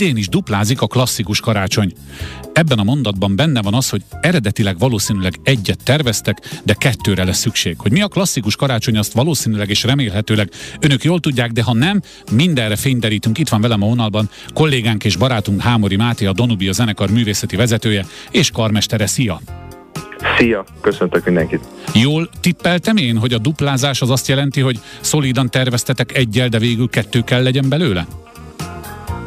idén is duplázik a klasszikus karácsony. Ebben a mondatban benne van az, hogy eredetileg valószínűleg egyet terveztek, de kettőre lesz szükség. Hogy mi a klasszikus karácsony, azt valószínűleg és remélhetőleg önök jól tudják, de ha nem, mindenre fényderítünk. Itt van velem a vonalban kollégánk és barátunk Hámori Máté, a Donubia zenekar művészeti vezetője és karmestere. Szia! Szia, köszöntök mindenkit. Jól tippeltem én, hogy a duplázás az azt jelenti, hogy szolidan terveztetek egyel, de végül kettő kell legyen belőle?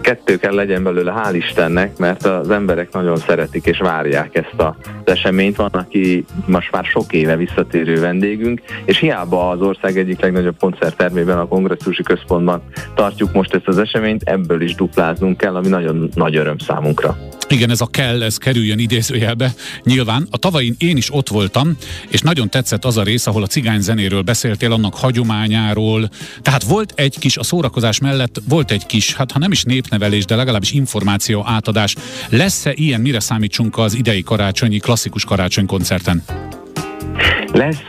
Kettő kell legyen belőle, hál' Istennek, mert az emberek nagyon szeretik és várják ezt az eseményt. Van, aki most már sok éve visszatérő vendégünk, és hiába az ország egyik legnagyobb koncerttermében, a kongresszusi központban tartjuk most ezt az eseményt, ebből is dupláznunk kell, ami nagyon nagy öröm számunkra. Igen, ez a kell, ez kerüljön idézőjelbe. Nyilván a tavain én is ott voltam, és nagyon tetszett az a rész, ahol a cigány zenéről beszéltél, annak hagyományáról. Tehát volt egy kis, a szórakozás mellett volt egy kis, hát ha nem is népnevelés, de legalábbis információ átadás. Lesz-e ilyen, mire számítsunk az idei karácsonyi, klasszikus karácsonykoncerten? Lesz,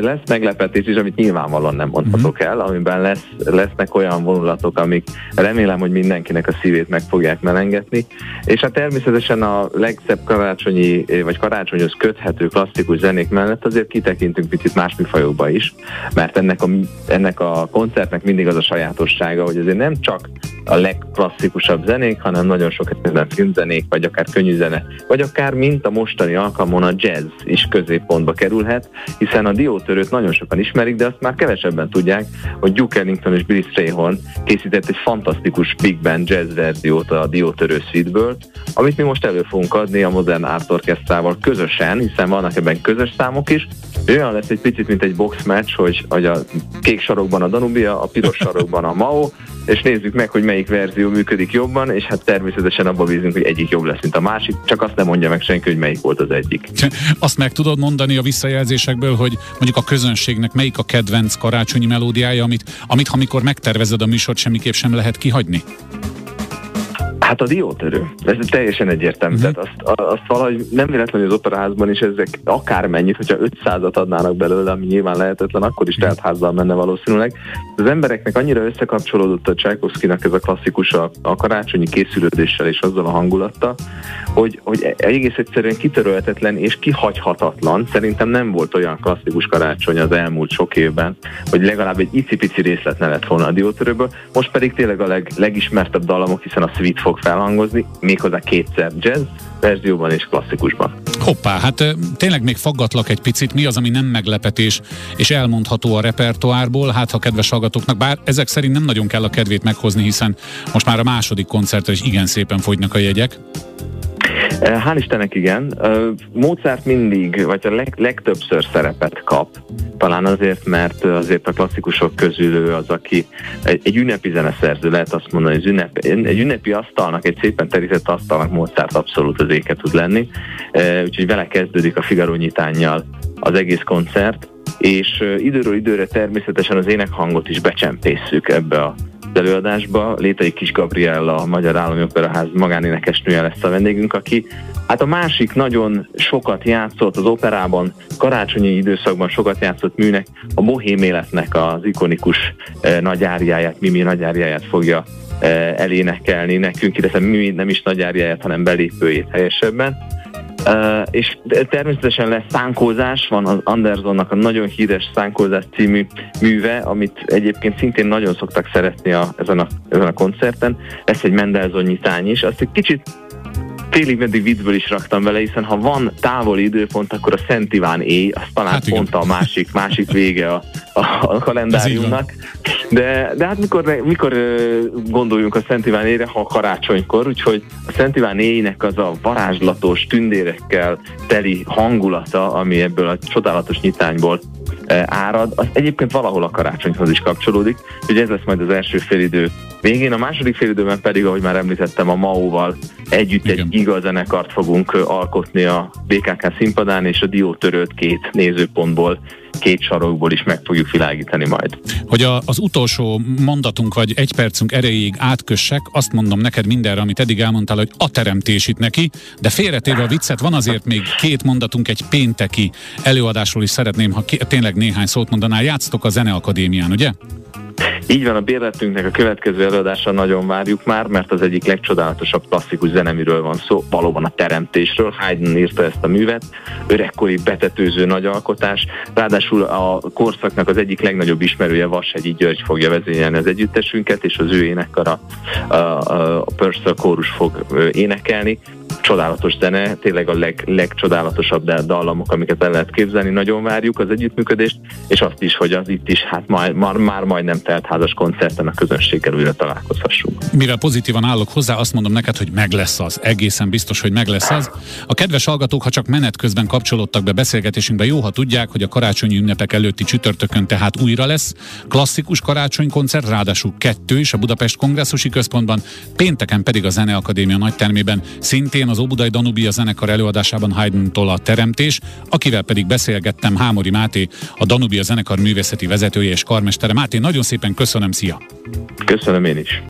lesz meglepetés is, amit nyilvánvalóan nem mondhatok mhm. el, amiben lesz, lesznek olyan vonulatok, amik remélem, hogy mindenkinek a szívét meg fogják melengetni. És hát természetesen a legszebb karácsonyi, vagy karácsonyhoz köthető klasszikus zenék mellett azért kitekintünk picit más műfajokba is, mert ennek a, ennek a koncertnek mindig az a sajátossága, hogy azért nem csak a legklasszikusabb zenék, hanem nagyon sok esetben filmzenék, vagy akár könnyű zene, vagy akár mint a mostani alkalmon a jazz is középpontba kerülhet, hiszen a diótörőt nagyon sokan ismerik, de azt már kevesebben tudják, hogy Duke Ellington és Billy Strayhorn készített egy fantasztikus big band jazz verziót a diótörő suite amit mi most elő fogunk adni a Modern Art Orchestrával közösen, hiszen vannak ebben közös számok is, olyan lesz egy picit, mint egy box match, hogy, hogy a kék sarokban a Danubia, a piros sarokban a Mao, és nézzük meg, hogy melyik verzió működik jobban, és hát természetesen abban bízunk, hogy egyik jobb lesz, mint a másik, csak azt nem mondja meg senki, hogy melyik volt az egyik. Azt meg tudod mondani a visszajelzésekből, hogy mondjuk a közönségnek melyik a kedvenc karácsonyi melódiája, amit, amit ha mikor megtervezed a műsort, semmiképp sem lehet kihagyni? Hát a diótörő. Ez teljesen egyértelmű. Uh-huh. Tehát azt, azt valahogy nem véletlenül az operaházban is ezek akármennyit, hogyha 500-at adnának belőle, ami nyilván lehetetlen, akkor is telt házzal menne valószínűleg. Az embereknek annyira összekapcsolódott a Tchaikovskynak ez a klasszikus a, a karácsonyi készülődéssel és azzal a hangulattal, hogy, hogy egész egyszerűen kitörölhetetlen és kihagyhatatlan. Szerintem nem volt olyan klasszikus karácsony az elmúlt sok évben, hogy legalább egy icipici részlet ne lett volna a diótörőből. Most pedig tényleg a leg, legismertebb dallamok, hiszen a Sweet fog felhangozni, méghozzá kétszer jazz verzióban és klasszikusban. Hoppá, hát tényleg még faggatlak egy picit, mi az, ami nem meglepetés és elmondható a repertoárból, hát ha kedves hallgatóknak, bár ezek szerint nem nagyon kell a kedvét meghozni, hiszen most már a második koncertre is igen szépen fogynak a jegyek. Hál' Istennek igen. Mozart mindig, vagy a leg, legtöbbször szerepet kap. Talán azért, mert azért a klasszikusok közül ő az, aki egy, egy ünnepi zeneszerző, lehet azt mondani, hogy ünnep, egy ünnepi asztalnak, egy szépen terített asztalnak Mozart abszolút az éke tud lenni. Úgyhogy vele kezdődik a Figaro nyitányjal az egész koncert, és időről időre természetesen az énekhangot is becsempészük ebbe a előadásba. Létai Kis Gabriella, a Magyar Állami Operaház magánénekesnője lesz a vendégünk, aki hát a másik nagyon sokat játszott az operában, karácsonyi időszakban sokat játszott műnek, a bohém életnek az ikonikus eh, nagyáriáját, Mimi nagyáriáját fogja eh, elénekelni nekünk, illetve Mimi nem is nagyáriáját, hanem belépőjét helyesebben. Uh, és természetesen lesz szánkózás, van az Andersonnak a nagyon híres szánkózás című műve, amit egyébként szintén nagyon szoktak szeretni a, ezen, a, ezen a koncerten. Lesz egy Mendelssohn nyitány is, azt egy kicsit félig meddig viccből is raktam vele, hiszen ha van távoli időpont, akkor a Szent Iván éj, az talán hát pont a másik, másik vége a, a, a kalendáriumnak. De, de hát mikor, mikor gondoljunk a Szent Iván éjre, ha karácsonykor, úgyhogy a Szent Iván éjnek az a varázslatos, tündérekkel teli hangulata, ami ebből a csodálatos nyitányból árad, az egyébként valahol a karácsonyhoz is kapcsolódik, hogy ez lesz majd az első félidő végén. A második félidőben pedig, ahogy már említettem, a MAU-val együtt Igen. egy igazenekart fogunk alkotni a BKK színpadán, és a diótörőt két nézőpontból két sarokból is meg fogjuk világítani majd. Hogy a, az utolsó mondatunk vagy egy percünk erejéig átkössek, azt mondom neked mindenre, amit eddig elmondtál, hogy a teremtés itt neki, de félretéve a viccet, van azért még két mondatunk egy pénteki előadásról is szeretném, ha tényleg néhány szót mondanál. Játsztok a Zeneakadémián, ugye? Így van, a bérletünknek a következő előadása nagyon várjuk már, mert az egyik legcsodálatosabb klasszikus zenemiről van szó, valóban a teremtésről. Haydn írta ezt a művet, öregkori betetőző nagy alkotás, ráadásul a korszaknak az egyik legnagyobb ismerője Vashegyi György fogja vezényelni az együttesünket, és az ő énekkara a, a, Purcell kórus fog énekelni csodálatos zene, tényleg a leg, legcsodálatosabb dallamok, amiket el lehet képzelni. Nagyon várjuk az együttműködést, és azt is, hogy az itt is hát már, már, már majdnem teltházas koncerten a közönséggel újra találkozhassunk. Mivel pozitívan állok hozzá, azt mondom neked, hogy meg lesz az. Egészen biztos, hogy meg lesz az. A kedves hallgatók, ha csak menet közben kapcsolódtak be beszélgetésünkbe, jó, ha tudják, hogy a karácsonyi ünnepek előtti csütörtökön tehát újra lesz. Klasszikus karácsonykoncert, ráadásul kettő is a Budapest Kongresszusi Központban, pénteken pedig a Zeneakadémia nagytermében, szintén az Óbudai Danubia zenekar előadásában Haydn-tól a Teremtés, akivel pedig beszélgettem Hámori Máté, a Danubia zenekar művészeti vezetője és karmestere. Máté, nagyon szépen köszönöm, szia! Köszönöm én is!